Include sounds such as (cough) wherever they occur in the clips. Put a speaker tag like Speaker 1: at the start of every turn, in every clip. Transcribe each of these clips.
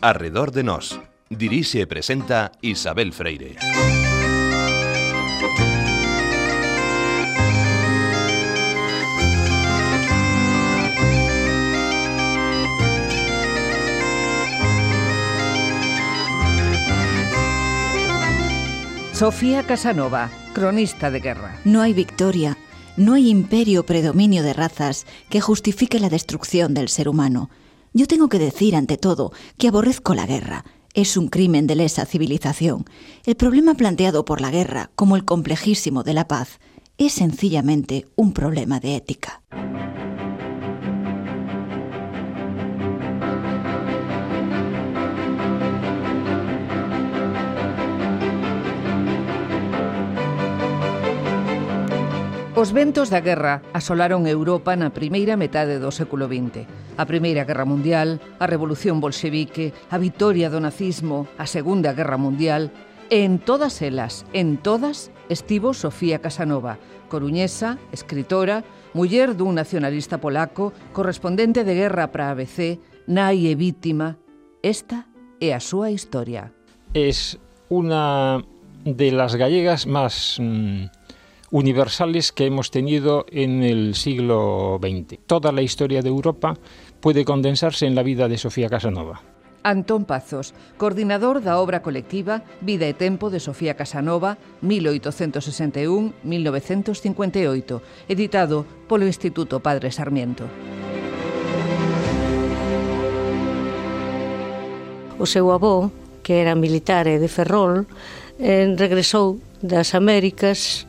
Speaker 1: Arredor de Nós. Dirixe e presenta Isabel Freire.
Speaker 2: Sofía Casanova, cronista de guerra.
Speaker 3: No hay victoria, no hay imperio o predominio de razas que justifique la destrucción del ser humano. Yo tengo que decir, ante todo, que aborrezco la guerra. Es un crimen de lesa civilización. El problema planteado por la guerra, como el complejísimo de la paz, es sencillamente un problema de ética.
Speaker 2: Os ventos da guerra asolaron Europa na primeira metade do século XX. A Primeira Guerra Mundial, a Revolución Bolxevique, a vitoria do nazismo, a Segunda Guerra Mundial... E en todas elas, en todas, estivo Sofía Casanova, coruñesa, escritora, muller dun nacionalista polaco, correspondente de guerra para ABC, nai e vítima. Esta é a súa historia.
Speaker 4: Es unha de las gallegas más... Mmm universales que hemos tenido en el siglo XX. Toda la historia de Europa puede condensarse en la vida de Sofía Casanova.
Speaker 2: Antón Pazos, coordinador da obra colectiva Vida e Tempo de Sofía Casanova 1861-1958, editado polo Instituto Padre Sarmiento.
Speaker 5: O seu avó, que era militar e de Ferrol, eh, regresou das Américas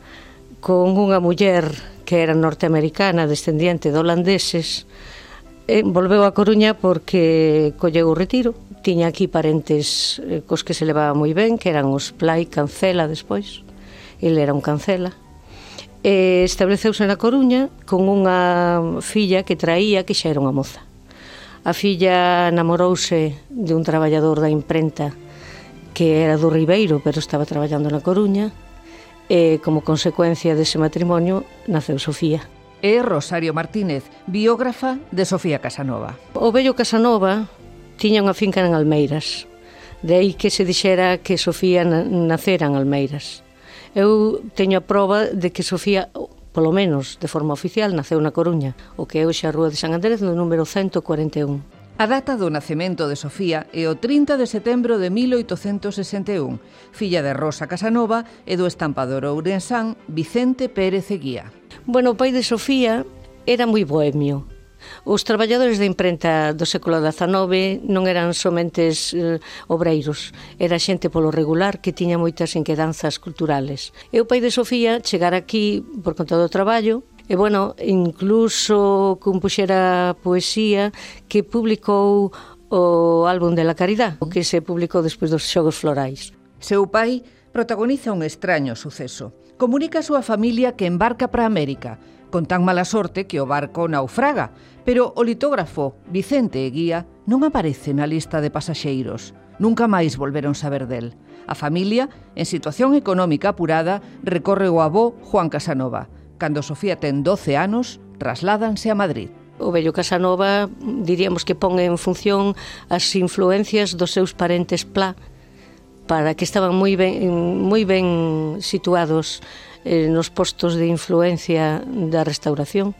Speaker 5: con unha muller que era norteamericana, descendiente de holandeses, eh, volveu a Coruña porque colleu o retiro. Tiña aquí parentes eh, cos que se levaba moi ben, que eran os Plai Cancela despois. Ele era un Cancela. E estableceuse na Coruña con unha filla que traía que xa era unha moza. A filla namorouse de un traballador da imprenta que era do Ribeiro, pero estaba traballando na Coruña, e, como consecuencia dese matrimonio, naceu Sofía.
Speaker 2: É Rosario Martínez, biógrafa de Sofía Casanova.
Speaker 5: O vello Casanova tiña unha finca en Almeiras. De aí que se dixera que Sofía nacera en Almeiras. Eu teño a proba de que Sofía polo menos de forma oficial, naceu na Coruña, o que é hoxe a Rúa de San Andrés no número 141.
Speaker 2: A data do nacemento de Sofía é o 30 de setembro de 1861, filla de Rosa Casanova e do estampador ourensán Vicente Pérez Eguía.
Speaker 5: Bueno, o pai de Sofía era moi bohemio. Os traballadores da imprenta do século XIX non eran somente eh, obreiros, era xente polo regular que tiña moitas inquedanzas culturales. E o pai de Sofía chegar aquí por conta do traballo E, bueno, incluso compuxera poesía que publicou o álbum de la Caridad, o que se publicou despois dos Xogos Florais.
Speaker 2: Seu pai protagoniza un extraño suceso. Comunica a súa familia que embarca para América, con tan mala sorte que o barco naufraga, pero o litógrafo Vicente Eguía non aparece na lista de pasaxeiros. Nunca máis volveron saber del. A familia, en situación económica apurada, recorre o avó Juan Casanova. Cando Sofía ten 12 anos, trasládanse a Madrid.
Speaker 5: O vello Casanova diríamos que pon en función as influencias dos seus parentes Pla para que estaban moi ben, moi ben situados eh, nos postos de influencia da restauración.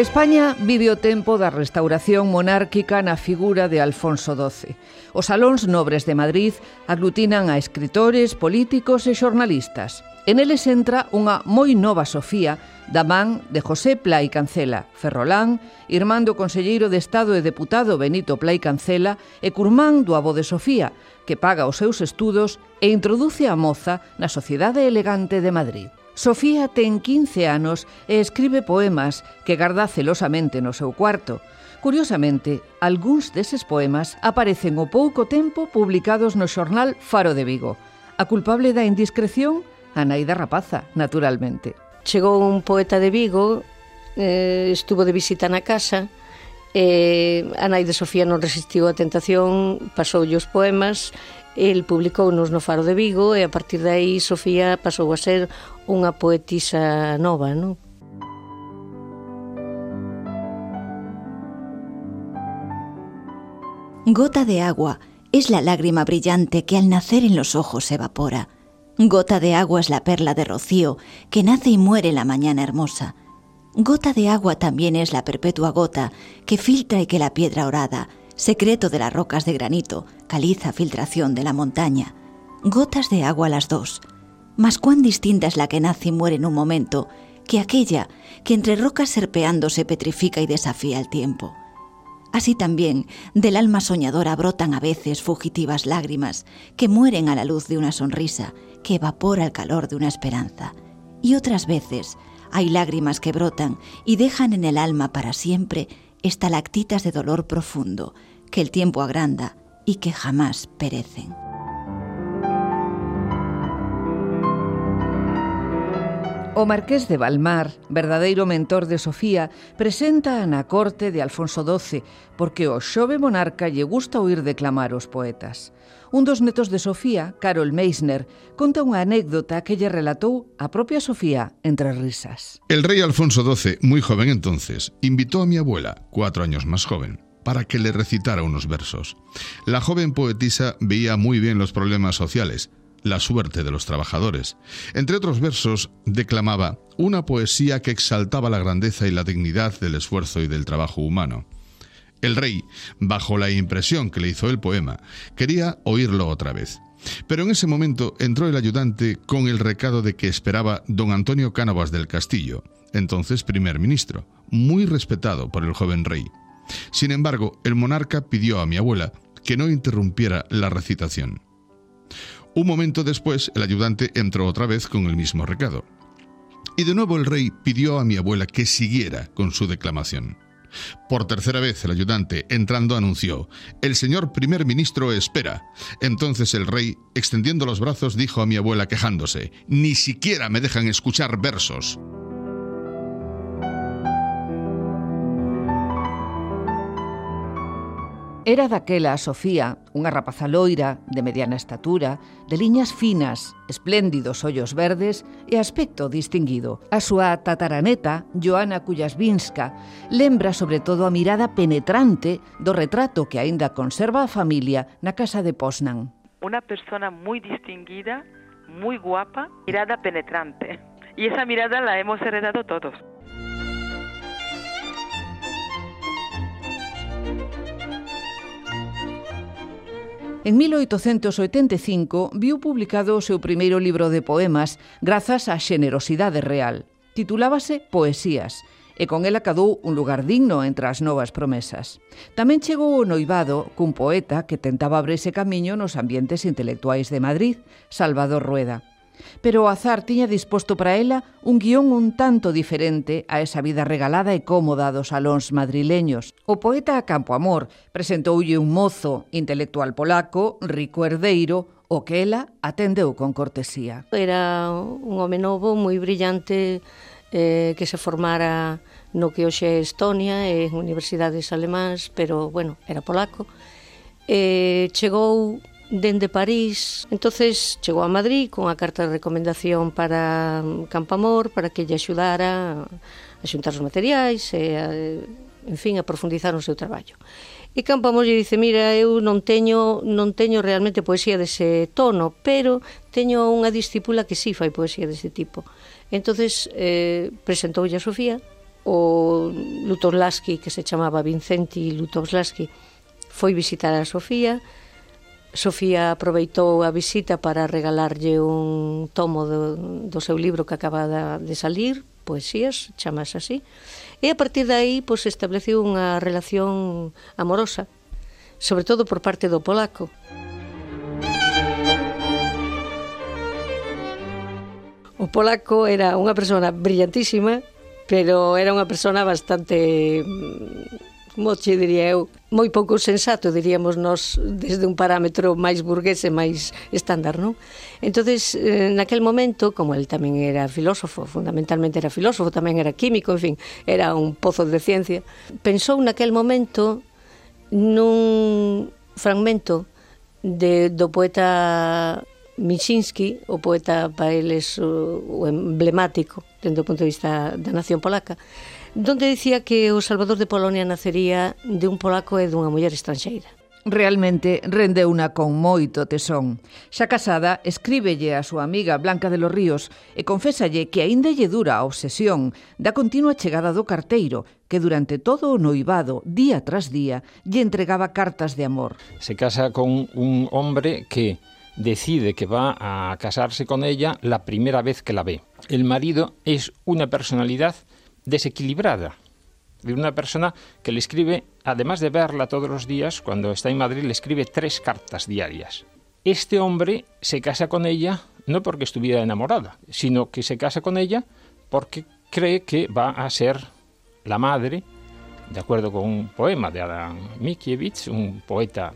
Speaker 2: España vive o tempo da restauración monárquica na figura de Alfonso XII. Os salóns nobres de Madrid aglutinan a escritores, políticos e xornalistas. En eles entra unha moi nova Sofía da man de José Plai Cancela, Ferrolán, irmán do Conselleiro de Estado e Deputado Benito Plai Cancela e curmán do avó de Sofía, que paga os seus estudos e introduce a moza na sociedade elegante de Madrid. Sofía ten 15 anos e escribe poemas que garda celosamente no seu cuarto. Curiosamente, algúns deses poemas aparecen o pouco tempo publicados no xornal Faro de Vigo. A culpable da indiscreción, Anaida Rapaza, naturalmente.
Speaker 5: Chegou un poeta de Vigo, eh, estuvo de visita na casa, e eh, a nai de Sofía non resistiu a tentación, pasoulle os poemas, El publicou-nos no Faro de Vigo e a partir de aí Sofía pasou a ser unha poetisa nova?
Speaker 3: Gota de agua es la lágrima brillante que al nacer en los ojos evapora. Gota de agua es la perla de rocío que nace y muere la mañana hermosa. Gota de agua también es la perpetua gota que filtra y que la piedra orada, secreto de las rocas de granito, caliza filtración de la montaña. Gotas de agua las dos. Mas cuán distinta es la que nace y muere en un momento que aquella que entre rocas serpeando se petrifica y desafía el tiempo. Así también del alma soñadora brotan a veces fugitivas lágrimas que mueren a la luz de una sonrisa que evapora el calor de una esperanza. Y otras veces hay lágrimas que brotan y dejan en el alma para siempre estalactitas de dolor profundo que el tiempo agranda y que jamás perecen.
Speaker 2: O Marqués de Balmar, verdadeiro mentor de Sofía, presenta a na corte de Alfonso XII porque o xove monarca lle gusta oír declamar os poetas. Un dos netos de Sofía, Carol Meisner, conta unha anécdota que lle relatou a propia Sofía entre risas.
Speaker 6: El rei Alfonso XII, moi joven entonces, invitó a mi abuela, cuatro años más joven, para que le recitara unos versos. La joven poetisa veía muy bien los problemas sociales, la suerte de los trabajadores. Entre otros versos, declamaba una poesía que exaltaba la grandeza y la dignidad del esfuerzo y del trabajo humano. El rey, bajo la impresión que le hizo el poema, quería oírlo otra vez. Pero en ese momento entró el ayudante con el recado de que esperaba don Antonio Cánovas del Castillo, entonces primer ministro, muy respetado por el joven rey. Sin embargo, el monarca pidió a mi abuela que no interrumpiera la recitación. Un momento después, el ayudante entró otra vez con el mismo recado. Y de nuevo el rey pidió a mi abuela que siguiera con su declamación. Por tercera vez el ayudante, entrando, anunció, El señor primer ministro espera. Entonces el rey, extendiendo los brazos, dijo a mi abuela quejándose, Ni siquiera me dejan escuchar versos.
Speaker 2: Era daquela a Sofía, unha rapaza loira, de mediana estatura, de liñas finas, espléndidos ollos verdes e aspecto distinguido. A súa tataraneta, Joana Kujasvinska, lembra sobre todo a mirada penetrante do retrato que aínda conserva a familia na casa de Poznan.
Speaker 7: Una persona moi distinguida, moi guapa, mirada penetrante. Y esa mirada la hemos heredado todos.
Speaker 2: En 1885 viu publicado o seu primeiro libro de poemas grazas á xenerosidade real. Titulábase Poesías e con el acadou un lugar digno entre as novas promesas. Tamén chegou o noivado cun poeta que tentaba abrirse camiño nos ambientes intelectuais de Madrid, Salvador Rueda. Pero o azar tiña disposto para ela un guión un tanto diferente a esa vida regalada e cómoda dos salóns madrileños. O poeta a Campoamor presentoulle un mozo intelectual polaco, rico herdeiro, o que ela atendeu con cortesía.
Speaker 5: Era un home novo moi brillante eh, que se formara no que hoxe é Estonia, en universidades alemás, pero, bueno, era polaco. Eh, chegou dende París. entonces chegou a Madrid con a carta de recomendación para Campamor para que lle axudara a xuntar os materiais e a, en fin, a profundizar o seu traballo. E Campamor lle dice, mira, eu non teño non teño realmente poesía dese tono, pero teño unha discípula que sí fai poesía dese tipo. entonces eh, presentoulle a Sofía o Lutovlaski, que se chamaba Vincenti Lutovlaski, foi visitar a Sofía, Sofía aproveitou a visita para regalarlle un tomo do, do seu libro que acaba de salir, Poesías, chamas así, e a partir de aí pois, estableciu unha relación amorosa, sobre todo por parte do polaco. O polaco era unha persona brillantísima, pero era unha persona bastante como che diría eu, moi pouco sensato, diríamos nós, desde un parámetro máis burgués e máis estándar, non? entonces eh, naquel momento, como el tamén era filósofo, fundamentalmente era filósofo, tamén era químico, en fin, era un pozo de ciencia, pensou naquel momento nun fragmento de, do poeta Michinsky, o poeta para eles o, o emblemático dentro do punto de vista da nación polaca, donde dicía que o Salvador de Polonia nacería de un polaco e dunha muller estranxeira.
Speaker 2: Realmente rendeuna con moito tesón. Xa casada, escríbelle a súa amiga Blanca de los Ríos e confésalle que aínda lle dura a obsesión da continua chegada do carteiro, que durante todo o noivado, día tras día, lle entregaba cartas de amor.
Speaker 4: Se casa con un hombre que decide que va a casarse con ella la primera vez que la ve. El marido es una personalidad desequilibrada, de una persona que le escribe, además de verla todos los días, cuando está en Madrid, le escribe tres cartas diarias. Este hombre se casa con ella no porque estuviera enamorada, sino que se casa con ella porque cree que va a ser la madre, de acuerdo con un poema de Adam Mickiewicz, un poeta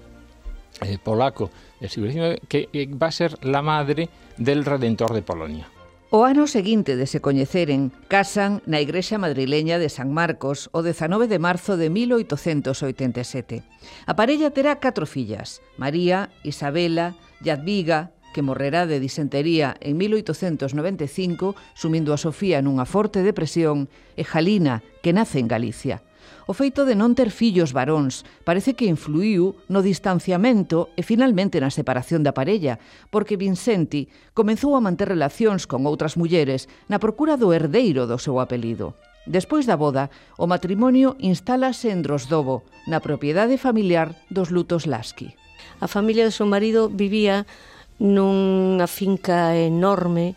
Speaker 4: eh, polaco del siglo XIX, que eh, va a ser la madre del Redentor de Polonia.
Speaker 2: O ano seguinte de se coñeceren, casan na igrexa madrileña de San Marcos o 19 de marzo de 1887. A parella terá catro fillas, María, Isabela, Yadviga, que morrerá de disentería en 1895 sumindo a Sofía nunha forte depresión, e Jalina, que nace en Galicia. O feito de non ter fillos varóns parece que influiu no distanciamento e finalmente na separación da parella, porque Vincenti comezou a manter relacións con outras mulleres na procura do herdeiro do seu apelido. Despois da boda, o matrimonio instálase en Drosdovo, na propiedade familiar dos Lutos Lasky.
Speaker 5: A familia do seu marido vivía nunha finca enorme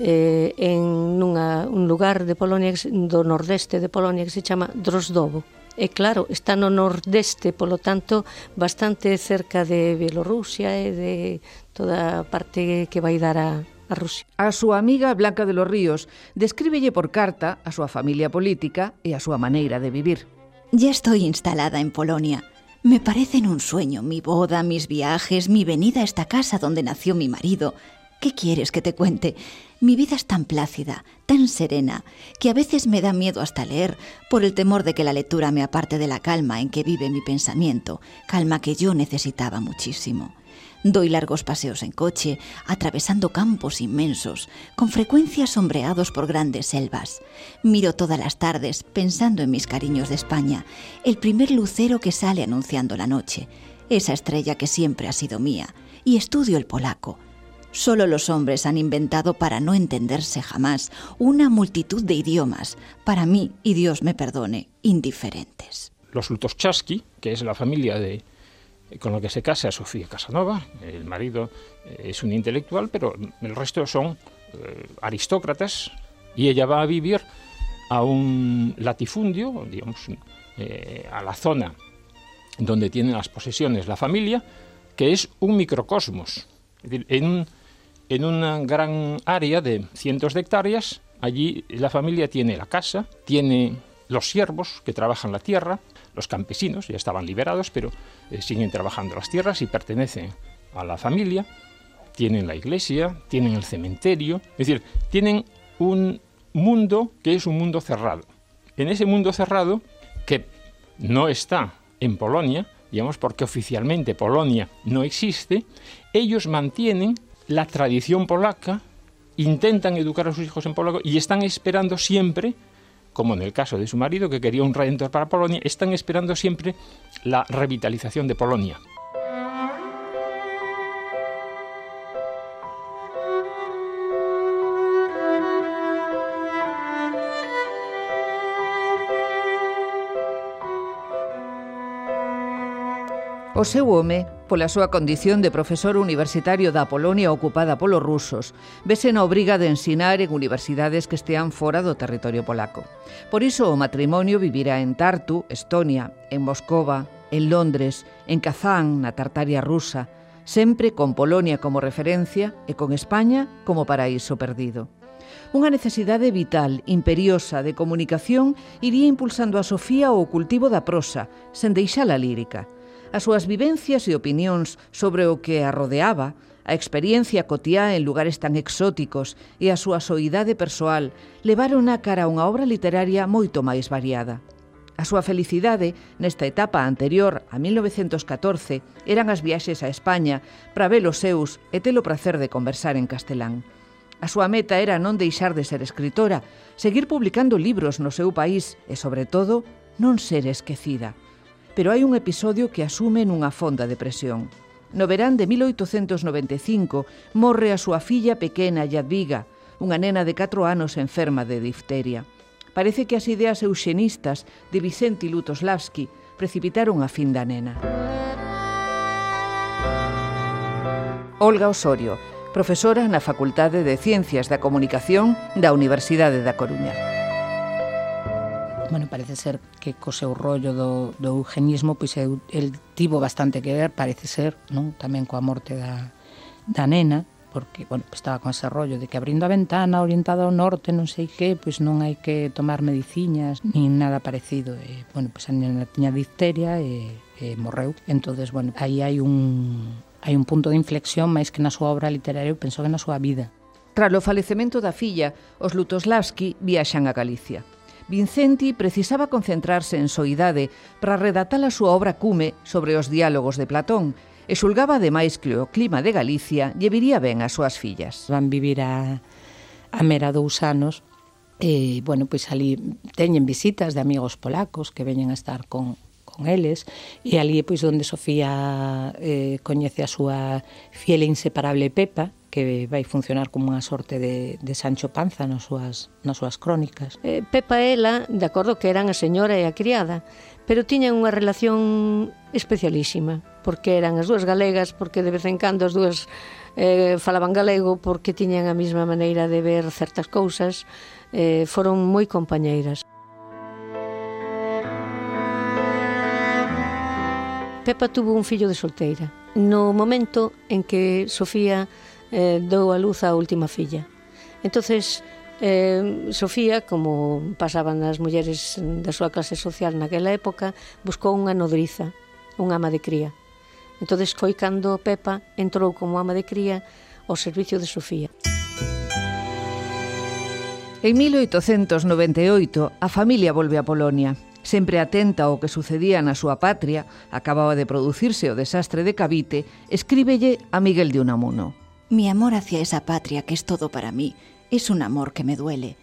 Speaker 5: eh, en nunha, un lugar de Polonia do nordeste de Polonia que se chama Drozdovo. E claro, está no nordeste, polo tanto, bastante cerca de Bielorrusia e de toda a parte que vai dar a, a Rusia.
Speaker 2: A súa amiga Blanca de los Ríos descríbelle por carta a súa familia política e a súa maneira de vivir.
Speaker 3: Ya estoy instalada en Polonia. Me parecen un sueño mi boda, mis viajes, mi venida a esta casa donde nació mi marido. ¿Qué quieres que te cuente? Mi vida es tan plácida, tan serena, que a veces me da miedo hasta leer por el temor de que la lectura me aparte de la calma en que vive mi pensamiento, calma que yo necesitaba muchísimo. Doy largos paseos en coche, atravesando campos inmensos, con frecuencia sombreados por grandes selvas. Miro todas las tardes, pensando en mis cariños de España, el primer lucero que sale anunciando la noche, esa estrella que siempre ha sido mía, y estudio el polaco, Solo los hombres han inventado para no entenderse jamás una multitud de idiomas, para mí, y Dios me perdone, indiferentes.
Speaker 4: Los Lutoschaski, que es la familia de, con la que se casa Sofía Casanova, el marido eh, es un intelectual, pero el resto son eh, aristócratas, y ella va a vivir a un latifundio, digamos, eh, a la zona donde tienen las posesiones la familia, que es un microcosmos. En una gran área de cientos de hectáreas. Allí la familia tiene la casa, tiene los siervos que trabajan la tierra, los campesinos ya estaban liberados, pero eh, siguen trabajando las tierras y pertenecen a la familia. Tienen la iglesia, tienen el cementerio, es decir, tienen un mundo que es un mundo cerrado. En ese mundo cerrado, que no está en Polonia, digamos porque oficialmente Polonia no existe, ellos mantienen la tradición polaca, intentan educar a sus hijos en polaco y están esperando siempre, como en el caso de su marido que quería un redentor para Polonia, están esperando siempre la revitalización de Polonia.
Speaker 2: O pola súa condición de profesor universitario da Polonia ocupada polos rusos, vese na obriga de ensinar en universidades que estean fora do territorio polaco. Por iso o matrimonio vivirá en Tartu, Estonia, en Moscova, en Londres, en Kazán, na Tartaria rusa, sempre con Polonia como referencia e con España como paraíso perdido. Unha necesidade vital, imperiosa, de comunicación iría impulsando a Sofía o cultivo da prosa, sen deixala lírica, as súas vivencias e opinións sobre o que a rodeaba, a experiencia cotiá en lugares tan exóticos e a súa soidade persoal levaron a cara a unha obra literaria moito máis variada. A súa felicidade nesta etapa anterior a 1914 eran as viaxes a España para ver os seus e ter o prazer de conversar en castelán. A súa meta era non deixar de ser escritora, seguir publicando libros no seu país e, sobre todo, non ser esquecida pero hai un episodio que asume nunha fonda depresión. No verán de 1895 morre a súa filla pequena Yadviga, unha nena de 4 anos enferma de difteria. Parece que as ideas euxenistas de Vicente Lutoslavski precipitaron a fin da nena. Olga Osorio, profesora na Facultade de Ciencias da Comunicación da Universidade da Coruña
Speaker 8: bueno, parece ser que co seu rollo do, do eugenismo pois eu, el tivo bastante que ver, parece ser, non? Tamén coa morte da, da nena, porque, bueno, pues estaba con ese rollo de que abrindo a ventana orientada ao norte, non sei que, pois non hai que tomar mediciñas nin nada parecido. E, bueno, pois a nena tiña difteria e, e morreu. entonces bueno, aí hai un, hai un punto de inflexión máis que na súa obra literaria, eu penso que na súa vida.
Speaker 2: Tras o falecemento da filla, os Lutoslavski viaxan a Galicia. Vincenti precisaba concentrarse en Soidade para redatar a súa obra cume sobre os diálogos de Platón, e xulgaba ademais que o clima de Galicia lle viría ben ás súas fillas.
Speaker 8: Van vivir a, a mera dous anos e, bueno, pois ali teñen visitas de amigos polacos que veñen a estar con, con eles e ali é pois onde Sofía eh, coñece a súa fiel e inseparable Pepa que vai funcionar como unha sorte de, de Sancho Panza nas súas, nas súas crónicas.
Speaker 5: Eh, Pepa e ela, de acordo que eran a señora e a criada, pero tiñan unha relación especialísima, porque eran as dúas galegas, porque de vez en cando as dúas eh, falaban galego, porque tiñan a mesma maneira de ver certas cousas, eh, foron moi compañeiras. Pepa tuvo un fillo de solteira. No momento en que Sofía eh, dou a luz a última filla. Entonces, eh, Sofía, como pasaban as mulleres da súa clase social naquela época, buscou unha nodriza, unha ama de cría. Entonces foi cando Pepa entrou como ama de cría ao servicio de Sofía.
Speaker 2: En 1898, a familia volve a Polonia. Sempre atenta ao que sucedía na súa patria, acababa de producirse o desastre de Cavite, escríbelle a Miguel de Unamuno.
Speaker 3: Mi amor hacia esa patria que es todo para mí es un amor que me duele.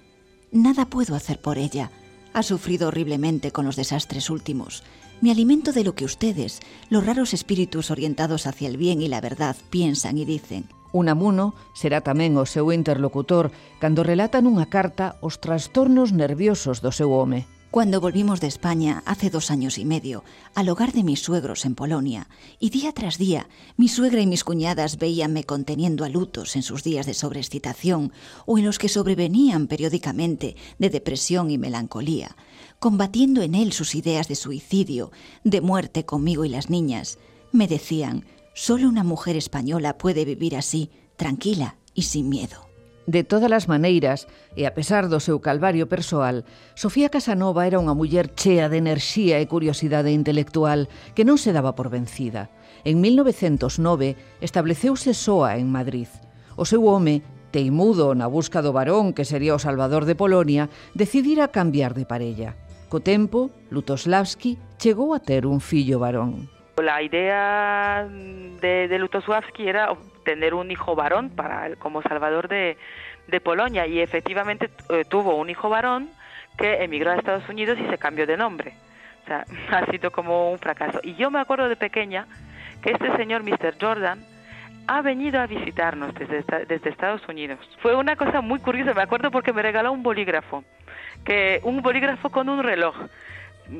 Speaker 3: Nada puedo hacer por ella. Ha sufrido horriblemente con los desastres últimos. Me alimento de lo que ustedes, los raros espíritus orientados hacia el bien y la verdad, piensan y dicen.
Speaker 2: Unamuno será tamén o seu interlocutor cando relata nunha carta os trastornos nerviosos do seu home.
Speaker 3: Cuando volvimos de España hace dos años y medio, al hogar de mis suegros en Polonia, y día tras día, mi suegra y mis cuñadas veíanme conteniendo a lutos en sus días de sobreexcitación o en los que sobrevenían periódicamente de depresión y melancolía, combatiendo en él sus ideas de suicidio, de muerte conmigo y las niñas, me decían, solo una mujer española puede vivir así, tranquila y sin miedo.
Speaker 2: De todas as maneiras, e a pesar do seu calvario persoal, Sofía Casanova era unha muller chea de enerxía e curiosidade intelectual que non se daba por vencida. En 1909 estableceuse soa en Madrid. O seu home, teimudo na busca do varón que sería o salvador de Polonia, decidira cambiar de parella. Co tempo, Lutoslavski chegou a ter un fillo varón.
Speaker 7: A idea de, de Lutoslavski era tener un hijo varón para como salvador de, Polonia y efectivamente eh, tuvo un hijo varón que emigró a Estados Unidos y se cambió de nombre. O sea, (laughs) ha sido como un fracaso. Y yo me acuerdo de pequeña que este señor, Mr. Jordan, ha venido a visitarnos desde, desde Estados Unidos. Fue una cosa muy curiosa, me acuerdo porque me regaló un bolígrafo, que un bolígrafo con un reloj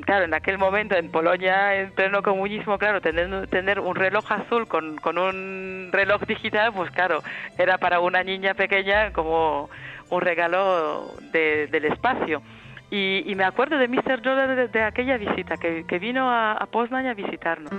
Speaker 7: claro, en aquel momento en Polonia, en pleno comunismo, claro, tener, tener un reloj azul con, con un reloj digital, pues claro, era para una niña pequeña como un regalo de, del espacio. Y, y, me acuerdo de Mr. Jordan de, de aquella visita, que, vino a, a Poznań a visitarnos.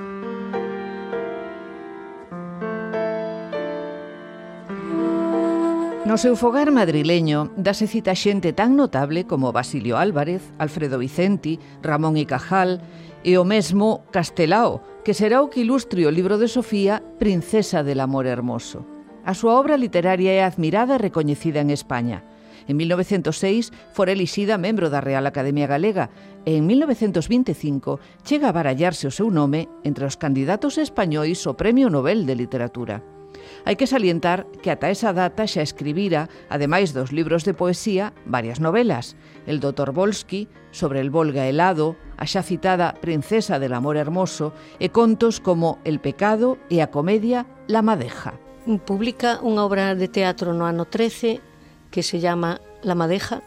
Speaker 2: No seu fogar madrileño dase cita xente tan notable como Basilio Álvarez, Alfredo Vicenti, Ramón y Cajal e o mesmo Castelao, que será o que ilustre o libro de Sofía Princesa del Amor Hermoso. A súa obra literaria é admirada e recoñecida en España. En 1906 fora elixida membro da Real Academia Galega e en 1925 chega a barallarse o seu nome entre os candidatos españois ao Premio Nobel de Literatura. Hai que salientar que ata esa data xa escribira, ademais dos libros de poesía, varias novelas. El doutor Volsky, sobre el Volga helado, a xa citada Princesa del amor hermoso, e contos como El pecado e a comedia La madeja.
Speaker 5: Publica unha obra de teatro no ano 13 que se llama La madeja,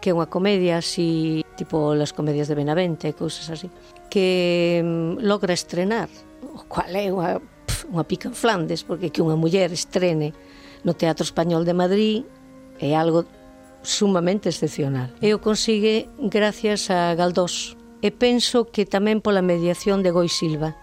Speaker 5: que é unha comedia así tipo las comedias de Benavente e cousas así que mm, logra estrenar o cual é unha Unha pica en Flandes, porque que unha muller estrene no Teatro Español de Madrid é algo sumamente excepcional. E o consigue gracias a Galdós. E penso que tamén pola mediación de Goi Silva,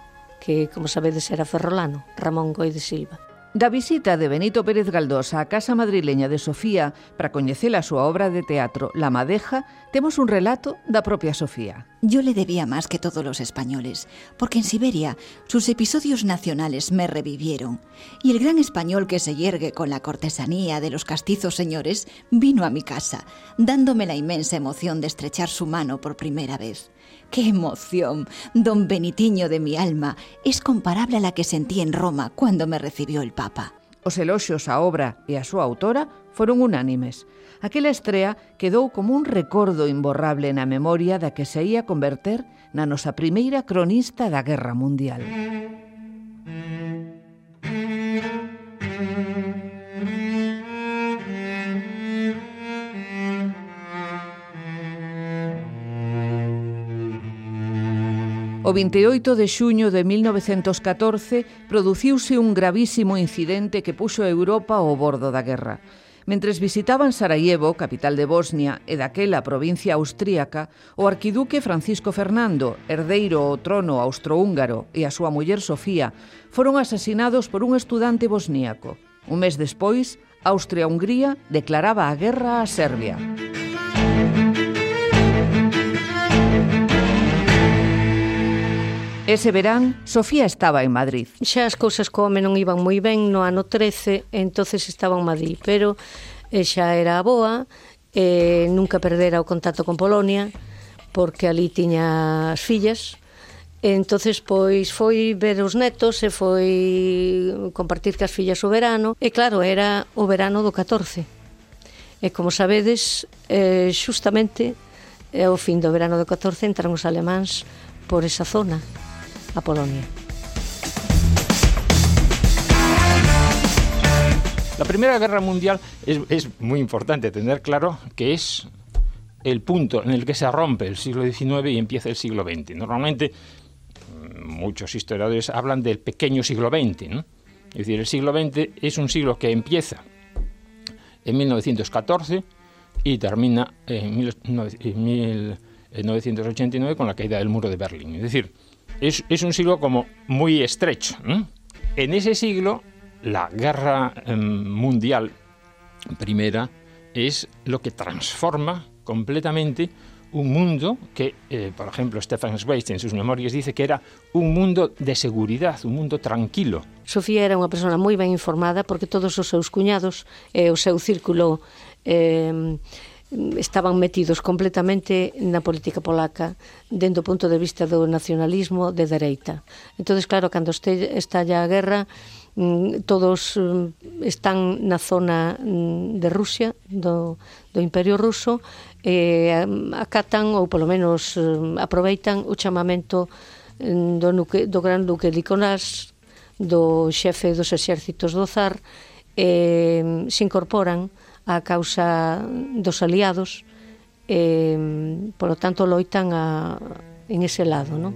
Speaker 5: que, como sabedes, era ferrolano, Ramón Goi de Silva.
Speaker 2: Da visita de Benito Pérez Galdós á casa madrileña de Sofía para coñecer a súa obra de teatro La Madeja, temos un relato da propia Sofía.
Speaker 3: Yo le debía más que todos los españoles, porque en Siberia sus episodios nacionales me revivieron, y el gran español que se yergue con la cortesanía de los castizos señores vino a mi casa, dándome la inmensa emoción de estrechar su mano por primera vez. ¡Qué emoción! Don Benitiño de mi alma es comparable a la que sentí en Roma cuando me recibió el Papa.
Speaker 2: Os eloxios á obra e a súa autora foron unánimes. Aquela estrea quedou como un recordo imborrable na memoria da que se ia converter na nosa primeira cronista da Guerra Mundial. O 28 de xuño de 1914 produciuse un gravísimo incidente que puxo a Europa ao bordo da guerra. Mentres visitaban Sarajevo, capital de Bosnia, e daquela provincia austríaca, o arquiduque Francisco Fernando, herdeiro ao trono austrohúngaro, e a súa muller Sofía, foron asasinados por un estudante bosníaco. Un mes despois, Austria-Hungría declaraba a guerra a Serbia. Ese verán, Sofía estaba en Madrid.
Speaker 5: Xa as cousas co home non iban moi ben no ano 13, entonces estaba en Madrid, pero eh, xa era boa, e nunca perdera o contacto con Polonia, porque ali tiña as fillas, entonces pois foi ver os netos e foi compartir cas fillas o verano. E claro, era o verano do 14 e como sabedes eh, xustamente eh, o fin do verano do 14 entran os alemáns por esa zona. A Polonia.
Speaker 4: La Primera Guerra Mundial es, muy importante tener claro que es el punto en el que se rompe el siglo XIX y empieza el siglo XX. Normalmente mm, muchos historiadores hablan del pequeño siglo XX. ¿no? Es decir, el siglo XX es un siglo que empieza en 1914 y termina en 1989 con la caída del muro de Berlín. Es decir, es, es un siglo como muy estrecho. ¿eh? En ese siglo, la guerra eh, mundial primera es lo que transforma completamente un mundo que, eh, por ejemplo, Stefan Zweig en sus memorias dice que era un mundo de seguridad, un mundo tranquilo.
Speaker 5: Sofía era unha persona moi ben informada porque todos os seus cuñados e eh, o seu círculo eh, estaban metidos completamente na política polaca dentro do punto de vista do nacionalismo de dereita. entonces claro, cando este, estalla a guerra mm, todos mm, están na zona mm, de Rusia, do, do Imperio Ruso, e acatan ou polo menos aproveitan o chamamento do, nuque, do Gran Duque Likonás, do xefe dos exércitos do Zar, e se incorporan a causa dos aliados e, polo tanto, loitan a, en ese lado, non?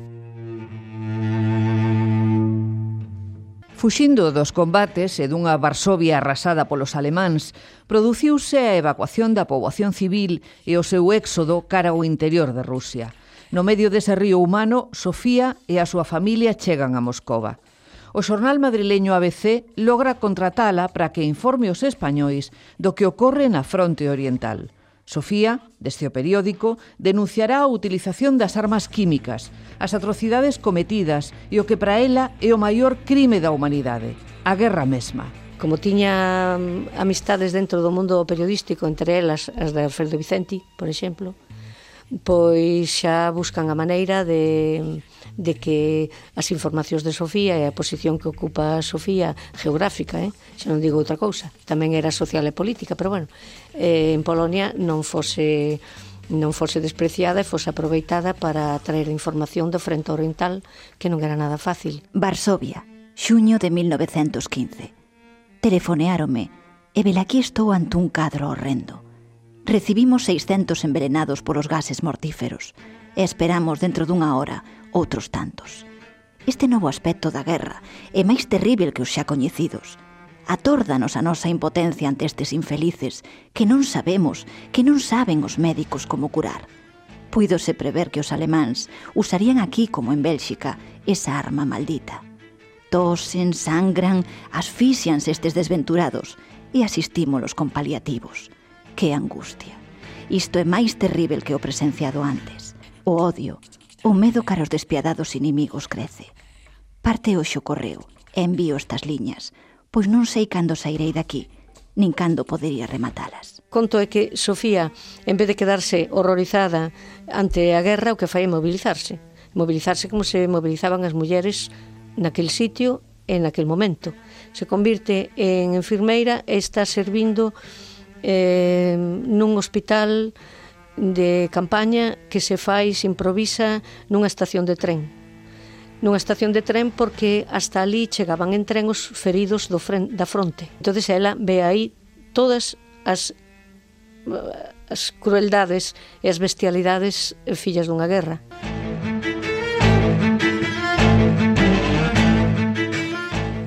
Speaker 2: Fuxindo dos combates e dunha Varsovia arrasada polos alemáns, produciuse a evacuación da poboación civil e o seu éxodo cara ao interior de Rusia. No medio dese río humano, Sofía e a súa familia chegan a Moscova o xornal madrileño ABC logra contratala para que informe os españois do que ocorre na fronte oriental. Sofía, deste o periódico, denunciará a utilización das armas químicas, as atrocidades cometidas e o que para ela é o maior crime da humanidade, a guerra mesma.
Speaker 5: Como tiña mm, amistades dentro do mundo periodístico, entre elas as de Alfredo Vicenti, por exemplo, pois xa buscan a maneira de de que as informacións de Sofía e a posición que ocupa Sofía geográfica, eh? xa non digo outra cousa, tamén era social e política, pero bueno, eh, en Polonia non fose non fose despreciada e fose aproveitada para traer información do frente oriental que non era nada fácil.
Speaker 3: Varsovia, xuño de 1915. Telefoneárome e velaquí estou ante un cadro horrendo recibimos 600 envenenados por os gases mortíferos e esperamos dentro dunha hora outros tantos. Este novo aspecto da guerra é máis terrível que os xa coñecidos. Atórdanos a nosa impotencia ante estes infelices que non sabemos, que non saben os médicos como curar. Puídose prever que os alemáns usarían aquí, como en Bélxica, esa arma maldita. Tosen, sangran, asfixianse estes desventurados e asistímolos con paliativos que angustia. Isto é máis terrível que o presenciado antes. O odio, o medo cara os despiadados inimigos crece. Parte hoxe o correo e envío estas liñas, pois non sei cando sairei daqui, nin cando podería rematalas.
Speaker 5: Conto é que Sofía, en vez de quedarse horrorizada ante a guerra, o que fai é mobilizarse. Mobilizarse como se mobilizaban as mulleres naquel sitio e naquel momento. Se convirte en enfermeira e está servindo eh, nun hospital de campaña que se fai, se improvisa nunha estación de tren. Nunha estación de tren porque hasta ali chegaban en tren os feridos do fren, da fronte. entonces ela ve aí todas as as crueldades e as bestialidades eh, fillas dunha guerra.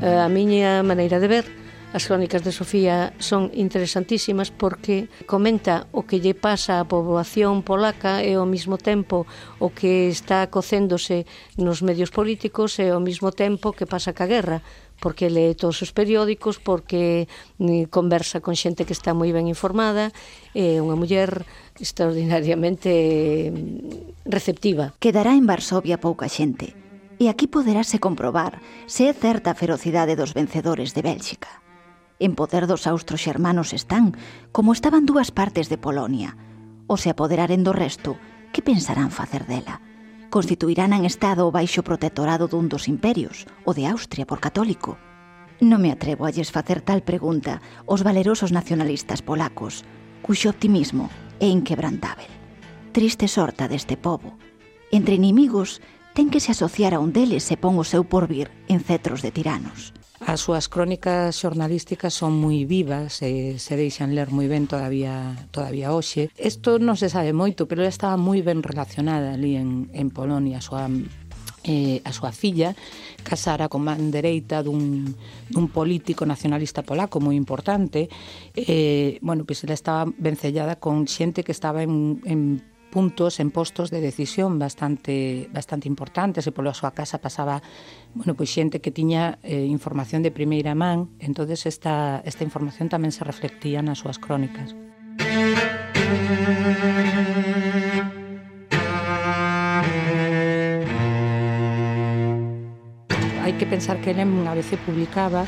Speaker 5: Eh, a miña maneira de ver As crónicas de Sofía son interesantísimas porque comenta o que lle pasa á poboación polaca e ao mesmo tempo o que está cocéndose nos medios políticos e ao mesmo tempo que pasa ca guerra porque lee todos os periódicos, porque mm, conversa con xente que está moi ben informada, é unha muller extraordinariamente mm, receptiva.
Speaker 3: Quedará en Varsovia pouca xente, e aquí poderáse comprobar se é certa a ferocidade dos vencedores de Bélxica en poder dos austroxermanos están, como estaban dúas partes de Polonia. O se apoderaren do resto, que pensarán facer dela? Constituirán en Estado baixo protectorado dun dos imperios, o de Austria por católico. Non me atrevo a lles facer tal pregunta aos valerosos nacionalistas polacos, cuxo optimismo é inquebrantável. Triste sorta deste pobo. Entre inimigos, ten que se asociar a un deles e pon o seu porvir en cetros de tiranos.
Speaker 8: As súas crónicas xornalísticas son moi vivas e se deixan ler moi ben todavía todavía hoxe. Isto non se sabe moito, pero ela estaba moi ben relacionada ali en, en Polonia, a súa eh, a súa filla casara con man dereita dun, dun político nacionalista polaco moi importante eh, bueno, pois ela estaba vencellada con xente que estaba en, en puntos en postos de decisión bastante bastante importantes e pola súa casa pasaba bueno, pois xente que tiña eh, información de primeira man, entonces esta esta información tamén se reflectía nas súas crónicas. Hai que pensar que Lem a veces publicaba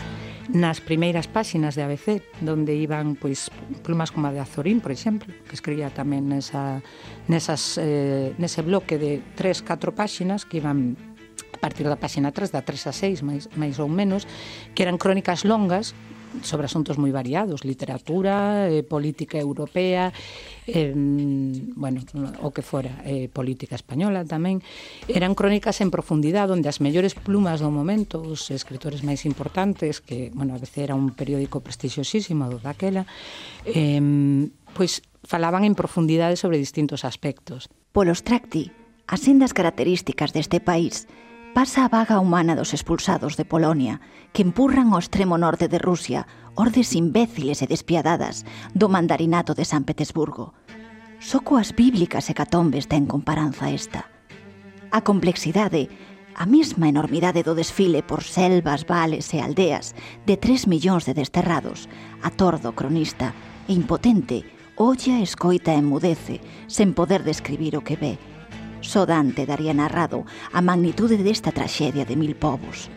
Speaker 8: nas primeiras páxinas de ABC, donde iban pois plumas como a de Azorín, por exemplo, que escribía tamén nesa, nesas, eh, nese bloque de tres, catro páxinas que iban a partir da páxina 3, da 3 a 6, máis, máis ou menos, que eran crónicas longas sobre asuntos moi variados, literatura, eh, política europea, eh, bueno, o que fora, eh, política española tamén. Eran crónicas en profundidade onde as mellores plumas do momento, os escritores máis importantes, que, bueno, a veces era un periódico prestixiosísimo do daquela, eh, pois falaban en profundidade sobre distintos aspectos.
Speaker 3: Polos tracti, as sendas características deste país, pasa a vaga humana dos expulsados de Polonia, que empurran ao extremo norte de Rusia ordes imbéciles e despiadadas do mandarinato de San Petersburgo. Só coas bíblicas hecatombes ten comparanza esta. A complexidade, a mesma enormidade do desfile por selvas, vales e aldeas de tres millóns de desterrados, atordo cronista e impotente, olla, escoita e mudece, sen poder describir o que ve Só Dante daría narrado a magnitude desta traxedia de mil povos.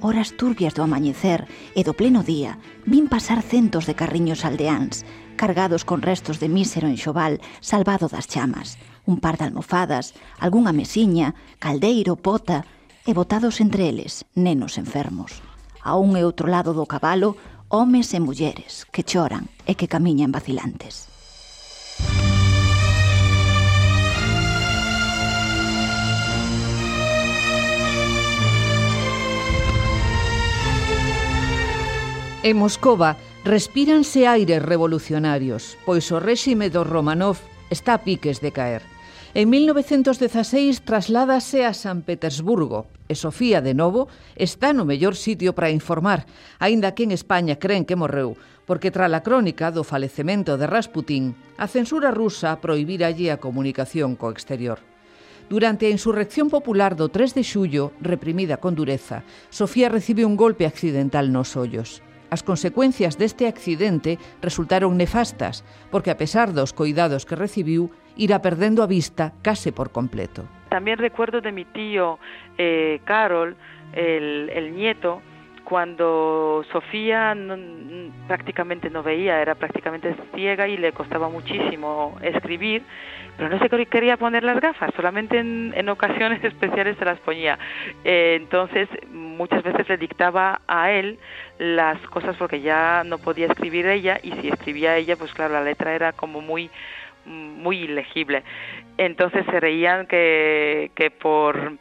Speaker 3: Horas turbias do amañecer e do pleno día vin pasar centos de carriños aldeáns, cargados con restos de mísero enxoval salvado das chamas, un par de almofadas, algunha mesiña, caldeiro, pota, e botados entre eles nenos enfermos. A un e outro lado do cabalo, homes e mulleres que choran e que camiñan vacilantes.
Speaker 2: En Moscova respíranse aires revolucionarios, pois o réxime dos Romanov está a piques de caer. En 1916 trasládase a San Petersburgo e Sofía de novo está no mellor sitio para informar, aínda que en España creen que morreu, porque tras a crónica do falecemento de Rasputín, a censura rusa prohibira allí a comunicación co exterior. Durante a insurrección popular do 3 de xullo, reprimida con dureza, Sofía recibe un golpe accidental nos ollos. As consecuencias deste accidente resultaron nefastas, porque a pesar dos coidados que recibiu, irá perdendo a vista case por completo.
Speaker 7: También recuerdo de mi tío eh, Carol, el, el nieto, cuando Sofía no, prácticamente no veía, era prácticamente ciega y le costaba muchísimo escribir, pero no se quería poner las gafas, solamente en, ocasiones (laughs) especiales se las ponía. Eh, entonces muchas veces le dictaba a él las cosas porque ya no podía escribir ella y si escribía ella, pues claro, la letra era como muy muy ilegible. Entonces se reían que, que por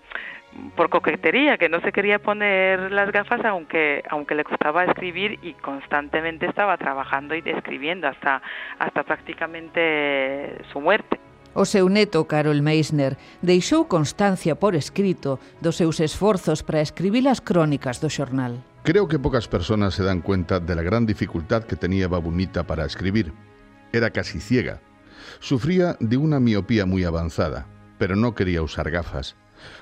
Speaker 7: por coquetería, que no se quería poner las gafas aunque aunque le costaba escribir y constantemente estaba trabajando y escribiendo hasta hasta prácticamente su muerte.
Speaker 2: O seu neto, Carol Meisner, deixou constancia por escrito dos seus esforzos para escribir as crónicas do xornal.
Speaker 6: Creo que pocas personas se dan cuenta de la gran dificultad que tenía Babunita para escribir. Era casi ciega. Sufría de una miopía muy avanzada, pero no quería usar gafas.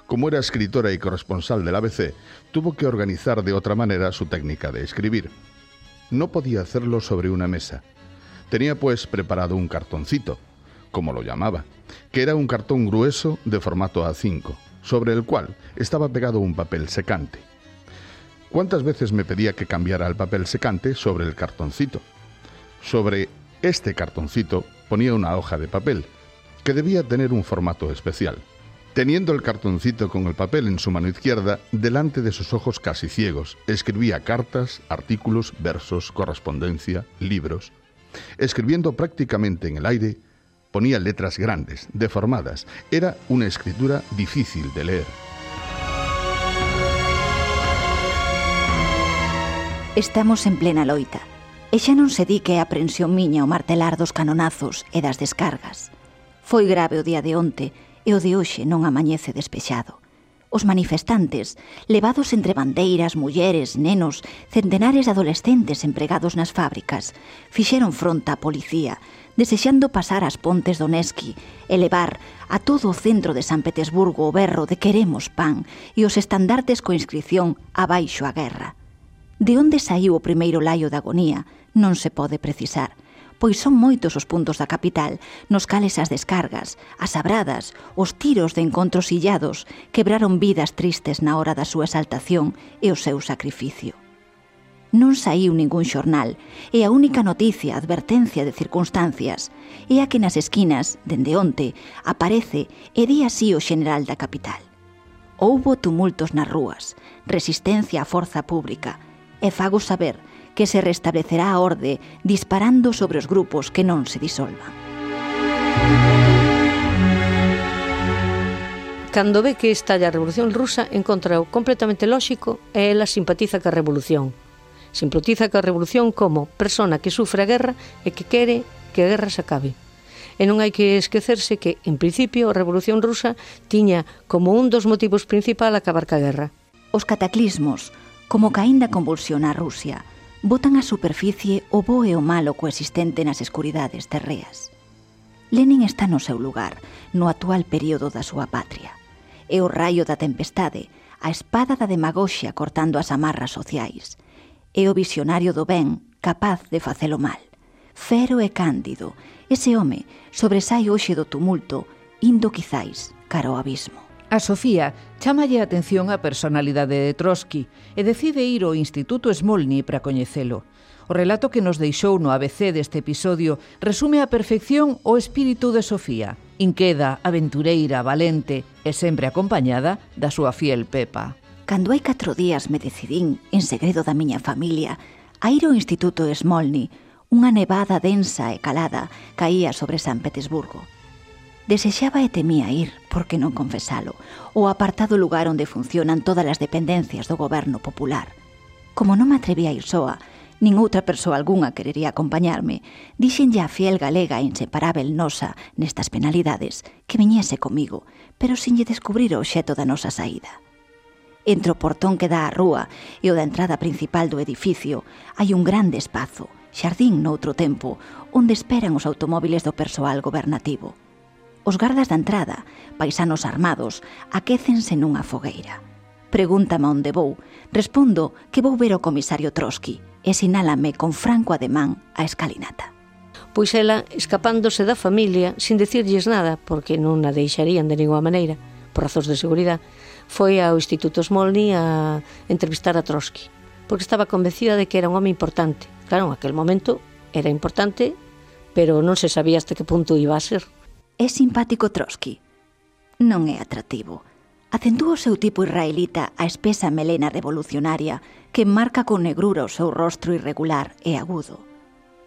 Speaker 6: Como era escritora y corresponsal del ABC, tuvo que organizar de otra manera su técnica de escribir. No podía hacerlo sobre una mesa. Tenía pues preparado un cartoncito, como lo llamaba, que era un cartón grueso de formato A5, sobre el cual estaba pegado un papel secante. ¿Cuántas veces me pedía que cambiara el papel secante sobre el cartoncito? Sobre este cartoncito ponía una hoja de papel, que debía tener un formato especial. Teniendo el cartoncito con el papel en su mano izquierda, delante de sus ojos casi ciegos, escribía cartas, artículos, versos, correspondencia, libros. Escribiendo prácticamente en el aire, ponía letras grandes, deformadas. Era una escritura difícil de leer.
Speaker 3: Estamos en plena loita, e xa non se di que é a aprensión miña o martelar dos canonazos e das descargas. Foi grave o día de onte, e o de hoxe non amañece despexado. Os manifestantes, levados entre bandeiras, mulleres, nenos, centenares de adolescentes empregados nas fábricas, fixeron fronta á policía, desexando pasar as pontes do Nesqui e levar a todo o centro de San Petersburgo o berro de queremos pan e os estandartes co inscripción abaixo a guerra. De onde saiu o primeiro laio da agonía non se pode precisar, pois son moitos os puntos da capital, nos cales as descargas, as abradas, os tiros de encontros illados quebraron vidas tristes na hora da súa exaltación e o seu sacrificio. Non saiu ningún xornal e a única noticia, advertencia de circunstancias, é a que nas esquinas, dende onte, aparece e di así o xeneral da capital. Houbo tumultos nas rúas, resistencia á forza pública, e fago saber que se restablecerá a orde disparando sobre os grupos que non se disolvan.
Speaker 5: Cando ve que estalla a Revolución Rusa, encontra o completamente lóxico e ela simpatiza ca Revolución. Simpatiza ca Revolución como persona que sufre a guerra e que quere que a guerra se acabe. E non hai que esquecerse que, en principio, a Revolución Rusa tiña como un dos motivos principal acabar ca guerra.
Speaker 3: Os cataclismos, como caínda convulsión a Rusia, botan á superficie o bo e o malo coexistente nas escuridades terreas. Lenin está no seu lugar, no actual período da súa patria. É o raio da tempestade, a espada da demagoxia cortando as amarras sociais. É o visionario do ben, capaz de facelo mal. Fero e cándido, ese home sobresai hoxe do tumulto, indo quizáis cara ao abismo.
Speaker 2: A Sofía chamalle a atención a personalidade de Trotsky e decide ir ao Instituto Smolny para coñecelo. O relato que nos deixou no ABC deste episodio resume a perfección o espírito de Sofía, inqueda, aventureira, valente e sempre acompañada da súa fiel Pepa.
Speaker 3: Cando hai catro días me decidín, en segredo da miña familia, a ir ao Instituto Smolny, unha nevada densa e calada caía sobre San Petersburgo desexaba e temía ir, por que non confesalo, o apartado lugar onde funcionan todas as dependencias do goberno popular. Como non me atrevía a ir soa, nin outra persoa algunha querería acompañarme, dixenlle a fiel galega e inseparável nosa nestas penalidades que viñese comigo, pero sinlle descubrir o xeto da nosa saída. Entre o portón que dá á rúa e o da entrada principal do edificio hai un grande espazo, xardín noutro tempo, onde esperan os automóviles do persoal gobernativo – Os gardas da entrada, paisanos armados, aquécense nunha fogueira. Pregúntame onde vou. Respondo que vou ver o comisario Trotsky e sinálame con franco ademán a escalinata.
Speaker 5: Pois ela, escapándose da familia, sin decirlles nada, porque non a deixarían de ninguna maneira, por razóns de seguridade, foi ao Instituto Smolny a entrevistar a Trotsky, porque estaba convencida de que era un home importante. Claro, en aquel momento era importante, pero non se sabía hasta que punto iba a ser.
Speaker 3: É simpático Trotsky. Non é atractivo. Acentúa o seu tipo israelita a espesa melena revolucionaria que marca con negrura o seu rostro irregular e agudo.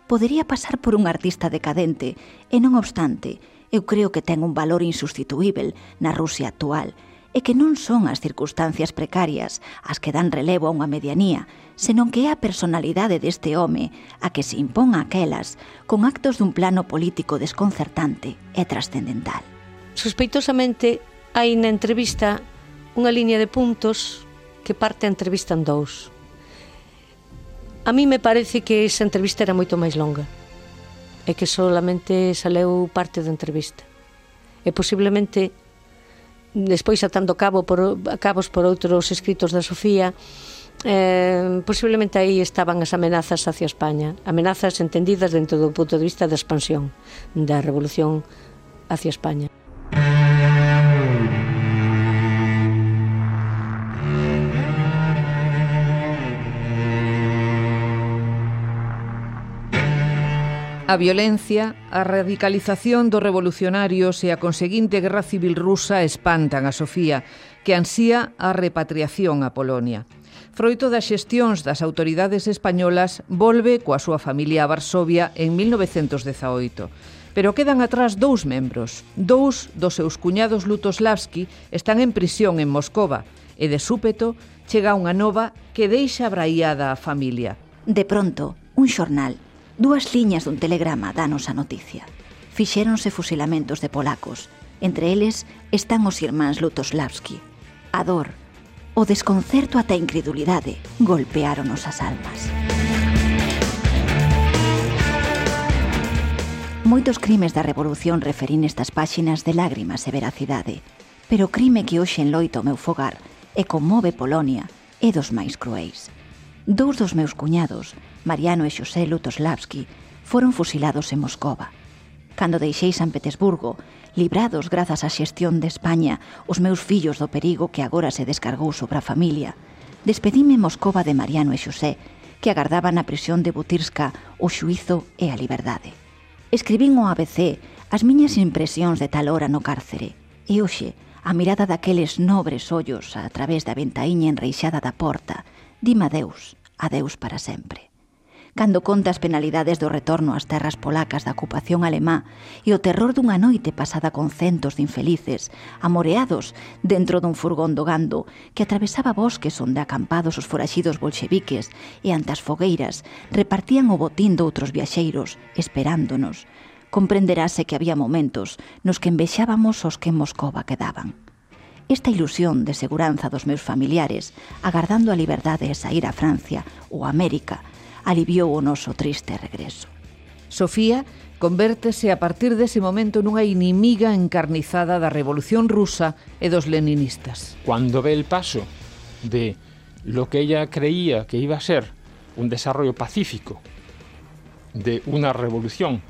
Speaker 3: Podería pasar por un artista decadente e, non obstante, eu creo que ten un valor insustituíbel na Rusia actual – é que non son as circunstancias precarias as que dan relevo a unha medianía, senón que é a personalidade deste home a que se impón aquelas con actos dun plano político desconcertante e trascendental.
Speaker 5: Sospeitosamente, hai na entrevista unha liña de puntos que parte a entrevista en dous. A mí me parece que esa entrevista era moito máis longa e que solamente saleu parte da entrevista. E posiblemente despois atando cabo por, cabos por outros escritos da Sofía, eh, posiblemente aí estaban as amenazas hacia España, amenazas entendidas dentro do punto de vista da expansión da revolución hacia España.
Speaker 2: A violencia, a radicalización dos revolucionarios e a conseguinte guerra civil rusa espantan a Sofía, que ansía a repatriación a Polonia. Froito das xestións das autoridades españolas volve coa súa familia a Varsovia en 1918. Pero quedan atrás dous membros. Dous dos seus cuñados Lutoslavski están en prisión en Moscova e de súpeto chega unha nova que deixa abraiada a familia.
Speaker 3: De pronto, un xornal Dúas liñas dun telegrama danos a noticia. Fixéronse fusilamentos de polacos. Entre eles están os irmáns Lutoslavski. A dor, o desconcerto ata a incredulidade golpeáronos as almas. Moitos crimes da revolución referín estas páxinas de lágrimas e veracidade, pero o crime que hoxe enloito o meu fogar e conmove Polonia é dos máis cruéis. Dous dos meus cuñados, Mariano e Xosé Lutoslavski, foron fusilados en Moscova. Cando deixei San Petersburgo, librados grazas á xestión de España os meus fillos do perigo que agora se descargou sobre a familia, despedime en Moscova de Mariano e Xosé, que agardaban na prisión de Butirska o xuizo e a liberdade. Escribín o ABC as miñas impresións de tal hora no cárcere, e hoxe, a mirada daqueles nobres ollos a través da ventaíña enreixada da porta, dima Deus, a Deus para sempre. Cando conta as penalidades do retorno ás terras polacas da ocupación alemá e o terror dunha noite pasada con centos de infelices, amoreados dentro dun furgón do gando que atravesaba bosques onde acampados os foraxidos bolcheviques e ante as fogueiras repartían o botín doutros viaxeiros esperándonos, comprenderase que había momentos nos que envexábamos os que en Moscova quedaban esta ilusión de seguranza dos meus familiares, agardando a liberdade de sair a Francia ou a América, aliviou o noso triste regreso.
Speaker 2: Sofía convértese a partir dese momento nunha inimiga encarnizada da Revolución Rusa e dos leninistas.
Speaker 4: Cando ve el paso de lo que ella creía que iba a ser un desarrollo pacífico de una revolución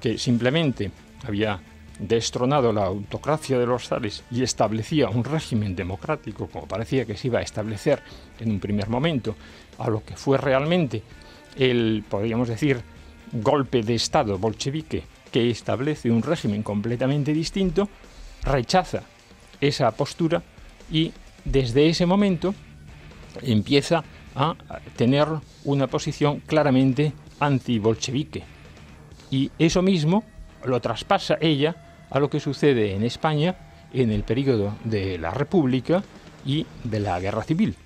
Speaker 4: que simplemente había destronado la autocracia de los zares y establecía un régimen democrático, como parecía que se iba a establecer en un primer momento, a lo que fue realmente el, podríamos decir, golpe de Estado bolchevique que establece un régimen completamente distinto, rechaza esa postura y desde ese momento empieza a tener una posición claramente anti-bolchevique. Y eso mismo lo traspasa ella a lo que sucede en España en el periodo de la República y de la Guerra Civil.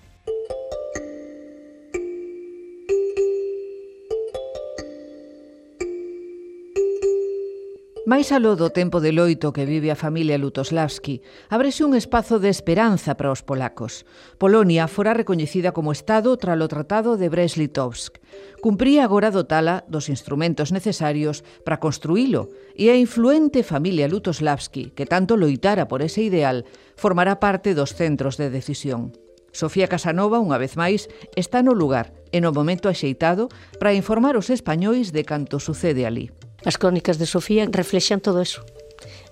Speaker 2: Mais aló do tempo de loito que vive a familia Lutoslavski, ábrese un espazo de esperanza para os polacos. Polonia fora recoñecida como Estado tralo Tratado de Brest-Litovsk. Cumpría agora dotala dos instrumentos necesarios para construílo e a influente familia Lutoslavski, que tanto loitara por ese ideal, formará parte dos centros de decisión. Sofía Casanova, unha vez máis, está no lugar e no momento axeitado para informar os españois de canto sucede ali.
Speaker 5: As crónicas de Sofía reflexan todo eso.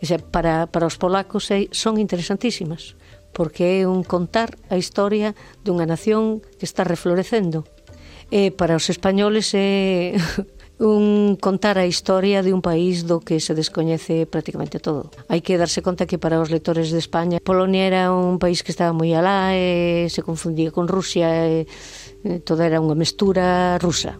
Speaker 5: O sea, para, para os polacos é, son interesantísimas, porque é un contar a historia dunha nación que está reflorecendo. E para os españoles é (laughs) un contar a historia de un país do que se descoñece prácticamente todo. Hai que darse conta que para os lectores de España Polonia era un país que estaba moi alá e se confundía con Rusia e, e toda era unha mestura rusa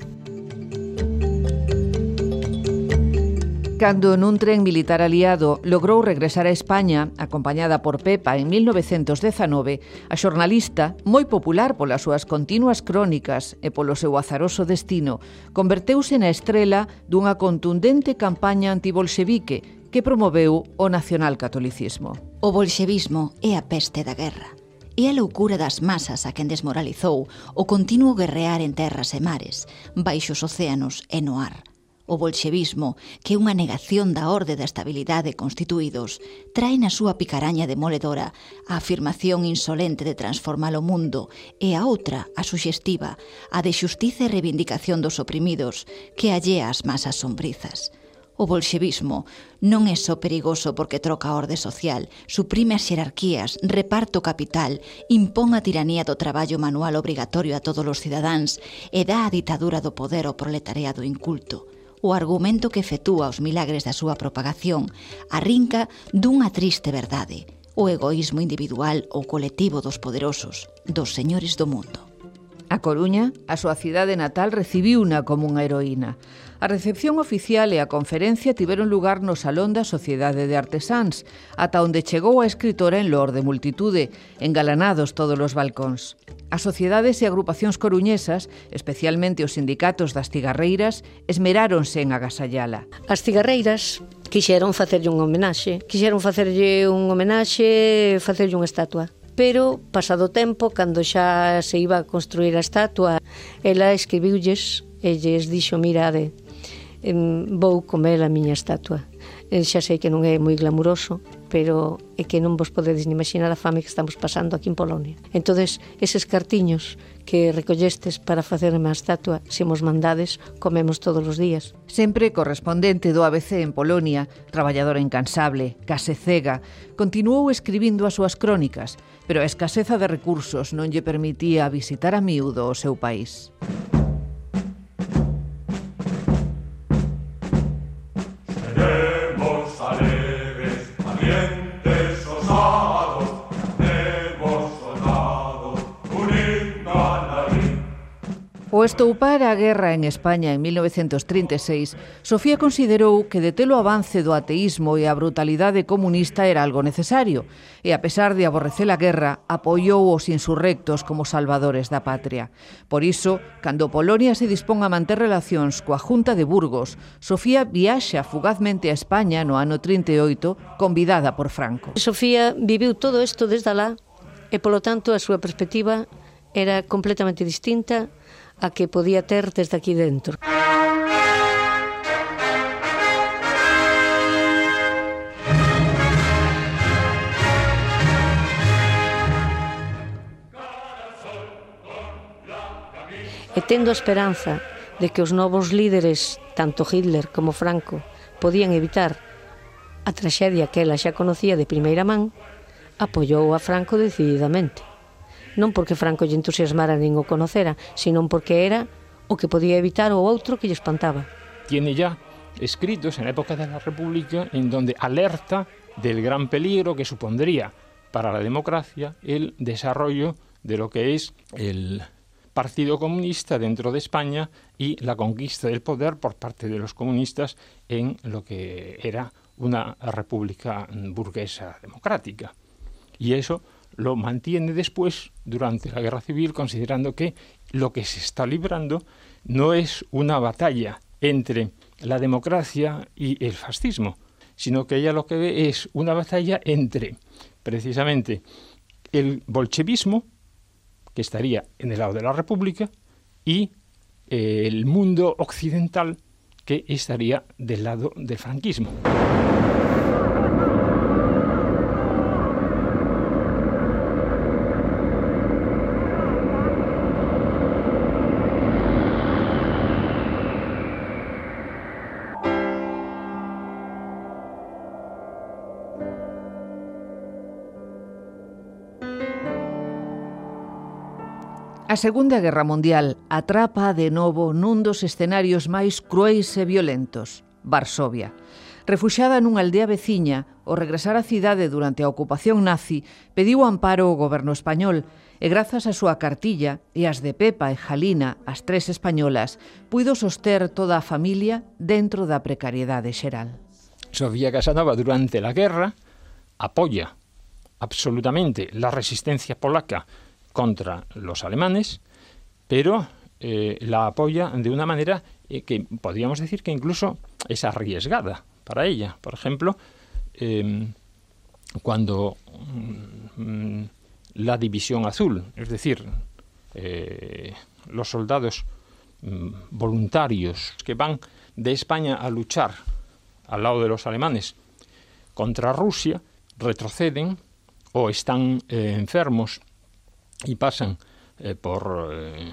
Speaker 2: cando nun tren militar aliado logrou regresar a España, acompañada por Pepa en 1919, a xornalista, moi popular polas súas continuas crónicas e polo seu azaroso destino, converteuse na estrela dunha contundente campaña antibolxevique que promoveu o nacionalcatolicismo.
Speaker 3: O bolxevismo é a peste da guerra e a loucura das masas a quen desmoralizou o continuo guerrear en terras e mares, baixos océanos e no ar, o bolchevismo, que é unha negación da orde da estabilidade constituídos, trae na súa picaraña demoledora a afirmación insolente de transformar o mundo e a outra, a suxestiva, a de xustiza e reivindicación dos oprimidos, que allea as masas sombrizas. O bolxevismo non é só perigoso porque troca a orde social, suprime as xerarquías, reparto capital, impón a tiranía do traballo manual obrigatorio a todos os cidadáns e dá a ditadura do poder ao proletariado inculto o argumento que efectúa os milagres da súa propagación, arrinca dunha triste verdade, o egoísmo individual ou colectivo dos poderosos, dos señores do mundo.
Speaker 2: A Coruña, a súa cidade natal, recibiu una como unha heroína. A recepción oficial e a conferencia tiveron lugar no Salón da Sociedade de Artesáns, ata onde chegou a escritora en lor de multitude, engalanados todos os balcóns. As sociedades e agrupacións coruñesas, especialmente os sindicatos das cigarreiras, esmeráronse en agasallala.
Speaker 5: As cigarreiras quixeron facerlle un homenaxe, quixeron facerlle un homenaxe, facerlle unha estatua pero pasado tempo, cando xa se iba a construir a estatua, ela escribiulles e lles dixo, mirade, vou comer a miña estatua. Eh, xa sei que non é moi glamuroso, pero é que non vos podedes ni imaginar a fame que estamos pasando aquí en Polonia. entonces eses cartiños que recollestes para facer a estatua, se mos mandades, comemos todos os días.
Speaker 2: Sempre correspondente do ABC en Polonia, traballadora incansable, case cega, continuou escribindo as súas crónicas, pero a escaseza de recursos non lle permitía visitar a miúdo o seu país. estoupar a guerra en España en 1936, Sofía considerou que detelo avance do ateísmo e a brutalidade comunista era algo necesario, e a pesar de aborrecer a guerra, apoiou os insurrectos como salvadores da patria. Por iso, cando Polonia se dispón a manter relacións coa Junta de Burgos, Sofía viaxa fugazmente a España no ano 38, convidada por Franco.
Speaker 5: Sofía viviu todo isto desde alá, e polo tanto a súa perspectiva era completamente distinta a que podía ter desde aquí dentro. E tendo a esperanza de que os novos líderes, tanto Hitler como Franco, podían evitar a traxedia que ela xa conocía de primeira man, apoiou a Franco decididamente. Non porque Franco lle entusiasmara nin o conocera, sino porque era o que podía evitar o outro que lle espantaba.
Speaker 4: Tiene ya escritos en época de la República en donde alerta del gran peligro que supondría para la democracia el desarrollo de lo que es el Partido Comunista dentro de España y la conquista del poder por parte de los comunistas en lo que era una república burguesa democrática. Y eso lo mantiene después durante la guerra civil considerando que lo que se está librando no es una batalla entre la democracia y el fascismo, sino que ella lo que ve es una batalla entre precisamente el bolchevismo, que estaría en el lado de la República, y eh, el mundo occidental, que estaría del lado del franquismo.
Speaker 2: A Segunda Guerra Mundial atrapa de novo nun dos escenarios máis cruéis e violentos, Varsovia. Refuxada nunha aldea veciña, ao regresar á cidade durante a ocupación nazi, pediu amparo ao goberno español e grazas á súa cartilla e as de Pepa e Jalina, as tres españolas, puido soster toda a familia dentro da precariedade xeral.
Speaker 4: Sofía Casanova durante la guerra apoya absolutamente la resistencia polaca contra los alemanes, pero eh, la apoya de una manera eh, que podríamos decir que incluso es arriesgada para ella. Por ejemplo, eh, cuando mm, la División Azul, es decir, eh, los soldados mm, voluntarios que van de España a luchar al lado de los alemanes contra Rusia, retroceden o están enfermos y pasan eh, por eh,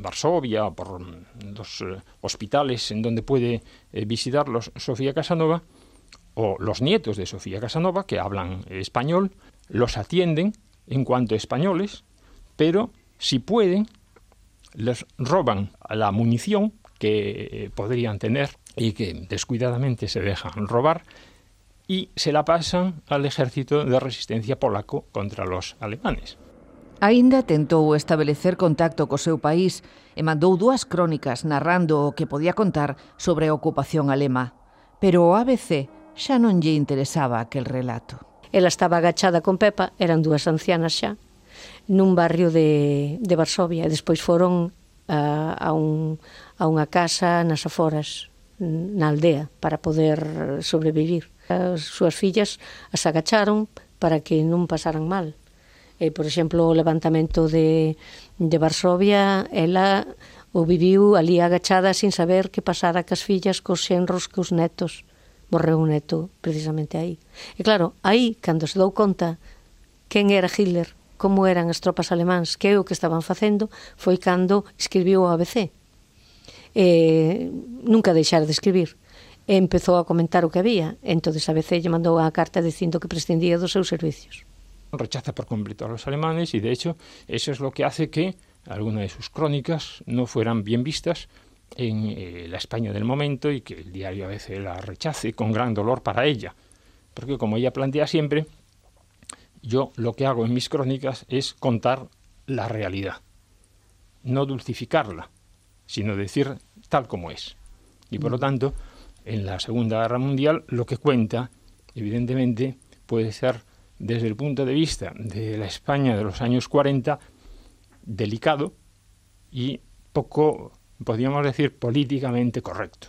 Speaker 4: Varsovia, por los eh, hospitales en donde puede visitarlos Sofía Casanova, o los nietos de Sofía Casanova, que hablan español, los atienden en cuanto españoles, pero si pueden, les roban la munición que podrían tener y que descuidadamente se dejan robar y se la pasan al ejército de resistencia polaco contra los alemanes.
Speaker 2: Aínda tentou establecer contacto co seu país e mandou dúas crónicas narrando o que podía contar sobre a ocupación alema, pero o ABC xa non lle interesaba aquel relato.
Speaker 5: Ela estaba agachada con Pepa, eran dúas ancianas xa, nun barrio de, de Varsovia e despois foron a, a, un, a unha casa nas aforas na aldea para poder sobrevivir. As súas fillas as agacharon para que non pasaran mal eh, por exemplo, o levantamento de, de Varsovia, ela o viviu ali agachada sin saber que pasara cas fillas, cos xenros, cos netos. Morreu un neto precisamente aí. E claro, aí, cando se dou conta quen era Hitler, como eran as tropas alemáns, que é o que estaban facendo, foi cando escribiu o ABC. Eh, nunca deixar de escribir e empezou a comentar o que había. Entón, a ABC lle mandou a carta dicindo que prescindía dos seus servicios.
Speaker 4: Rechaza por completo a los alemanes y de hecho eso es lo que hace que algunas de sus crónicas no fueran bien vistas en eh, la España del momento y que el diario a veces la rechace con gran dolor para ella. Porque como ella plantea siempre, yo lo que hago en mis crónicas es contar la realidad, no dulcificarla, sino decir tal como es. Y por lo tanto, en la Segunda Guerra Mundial lo que cuenta, evidentemente, puede ser desde el punto de vista de la España de los años 40 delicado y poco, podríamos decir, políticamente correcto.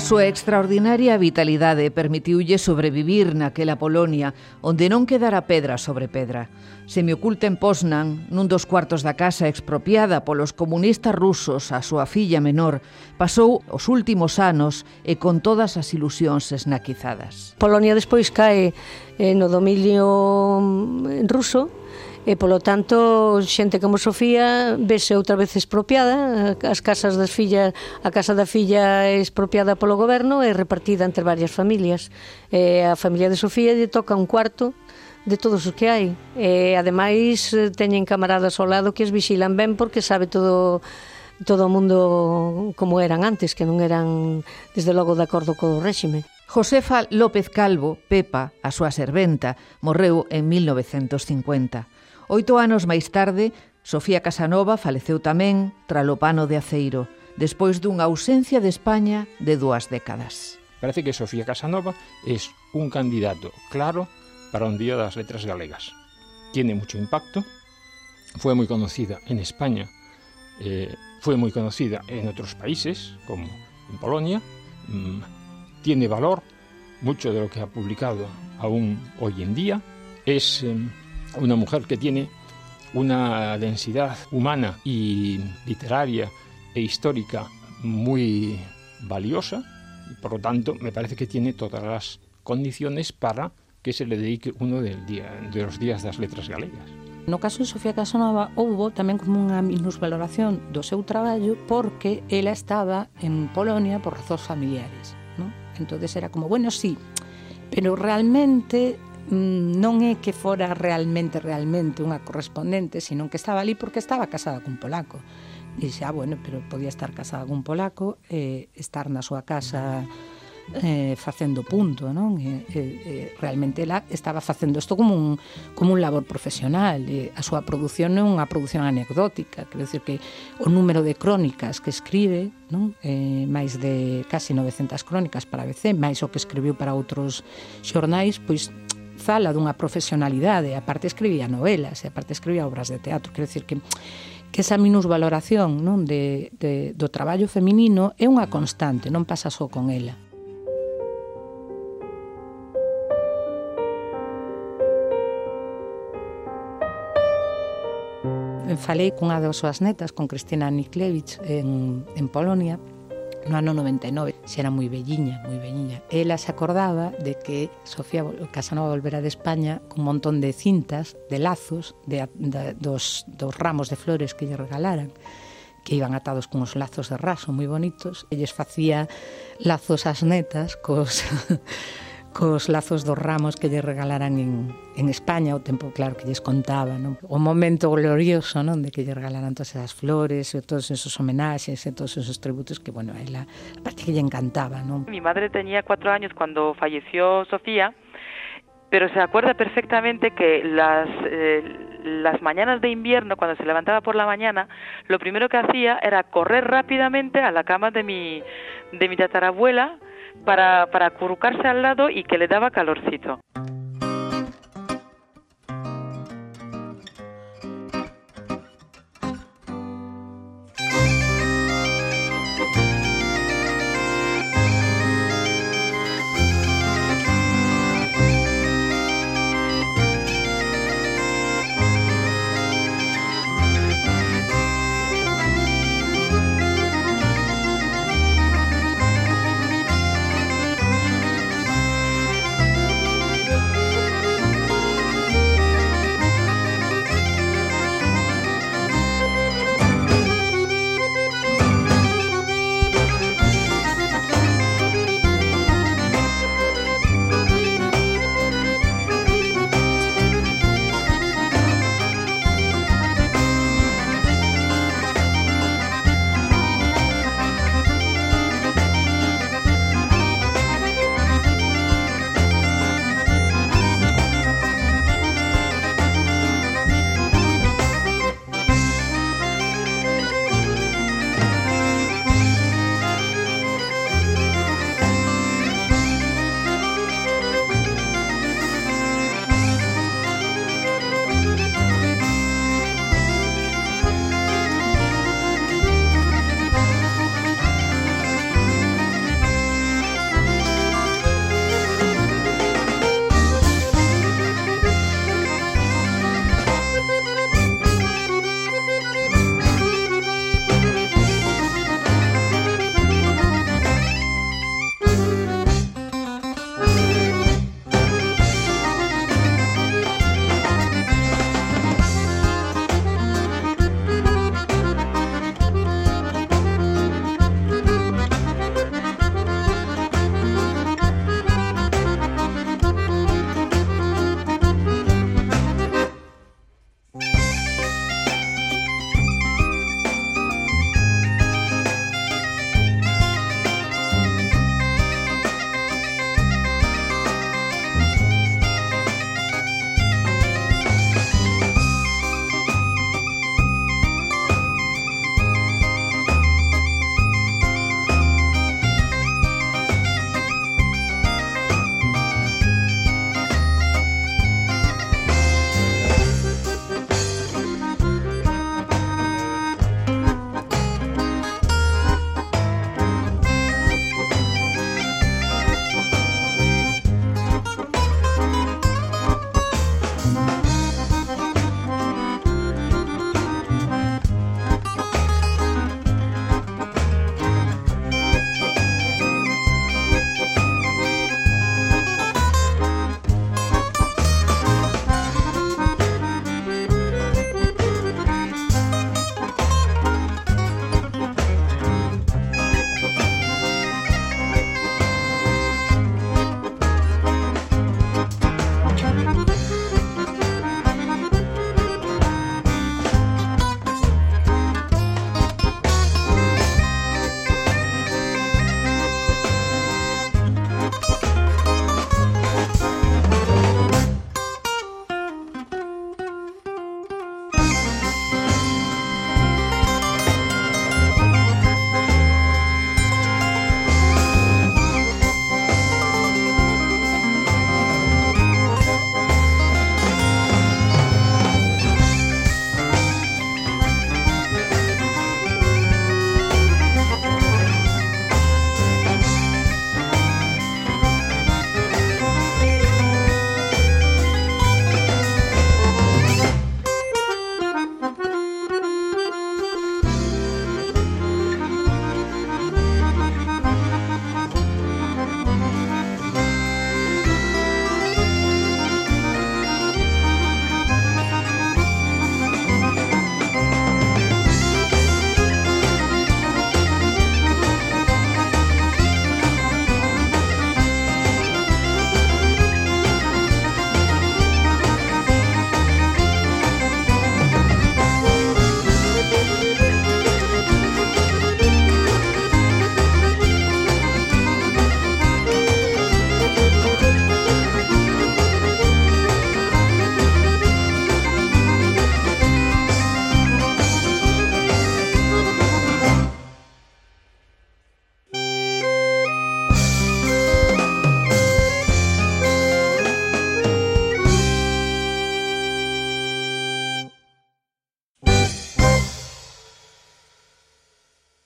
Speaker 2: A súa extraordinaria vitalidade permitiulle sobrevivir naquela Polonia onde non quedara pedra sobre pedra. Se me oculta en Poznan, nun dos cuartos da casa expropiada polos comunistas rusos a súa filla menor, pasou os últimos anos e con todas as ilusións esnaquizadas.
Speaker 5: Polonia despois cae eh, no dominio mm, ruso e polo tanto xente como Sofía vese outra vez expropiada as casas das fillas a casa da filla é expropiada polo goberno e repartida entre varias familias e a familia de Sofía lle toca un cuarto de todos os que hai e ademais eh, teñen camaradas ao lado que as vixilan ben porque sabe todo todo o mundo como eran antes, que non eran, desde logo, de acordo co réxime.
Speaker 2: Josefa López Calvo, Pepa, a súa serventa, morreu en 1950. Oito anos máis tarde, Sofía Casanova faleceu tamén tralo pano de aceiro, despois dunha ausencia de España de dúas décadas.
Speaker 4: Parece que Sofía Casanova é un candidato claro para un Día das Letras Galegas. Tiene mucho impacto, fue muy conocida en España, eh, fue muy conocida en otros países, como en Polonia, mmm, tiene valor, mucho de lo que ha publicado aún hoy en día, es... Eh, una mujer que tiene una densidad humana y literaria e histórica muy valiosa y por lo tanto me parece que tiene todas las condiciones para que se le dedique uno del día, de los días das letras galegas.
Speaker 8: No caso de Sofía Casanova houbo tamén como unha minusvaloración do seu traballo porque ela estaba en Polonia por razóns familiares. ¿no? Entonces era como, bueno, sí, pero realmente Mm, non é que fora realmente, realmente unha correspondente, sino que estaba ali porque estaba casada cun polaco. Dixe, ah, bueno, pero podía estar casada cun polaco, eh, estar na súa casa eh, facendo punto, non? E, e, e, realmente ela estaba facendo isto como un, como un labor profesional. E a súa produción non é unha produción anecdótica, quero dicir que o número de crónicas que escribe, non? Eh, máis de casi 900 crónicas para ABC, máis o que escribiu para outros xornais, pois fala dunha profesionalidade, a parte escribía novelas, e a parte escribía obras de teatro, quero dicir que que esa minusvaloración non de, de, do traballo feminino é unha constante, non pasa só con ela. Falei cunha das súas netas, con Cristina Niklevich, en, en Polonia, no ano 99, xa era moi velliña, moi velliña. Ela se acordaba de que Sofía Casanova volvera de España con un montón de cintas, de lazos, de, de, dos, dos ramos de flores que lle regalaran que iban atados con os lazos de raso moi bonitos. Elles facía lazos ás netas cos (laughs) cos lazos dos ramos que lle regalaran en, en España, o tempo claro que lles contaba, non? o momento glorioso non? de que lle regalaran todas esas flores, e todos esos homenaxes, e todos esos tributos que, bueno, a ela, aparte que lle encantaba.
Speaker 7: Mi madre tenía cuatro años cuando falleció Sofía, pero se acuerda perfectamente que las, eh, las mañanas de invierno, cuando se levantaba por la mañana, lo primero que hacía era correr rápidamente a la cama de mi, de mi tatarabuela, para, para acurrucarse al lado y que le daba calorcito.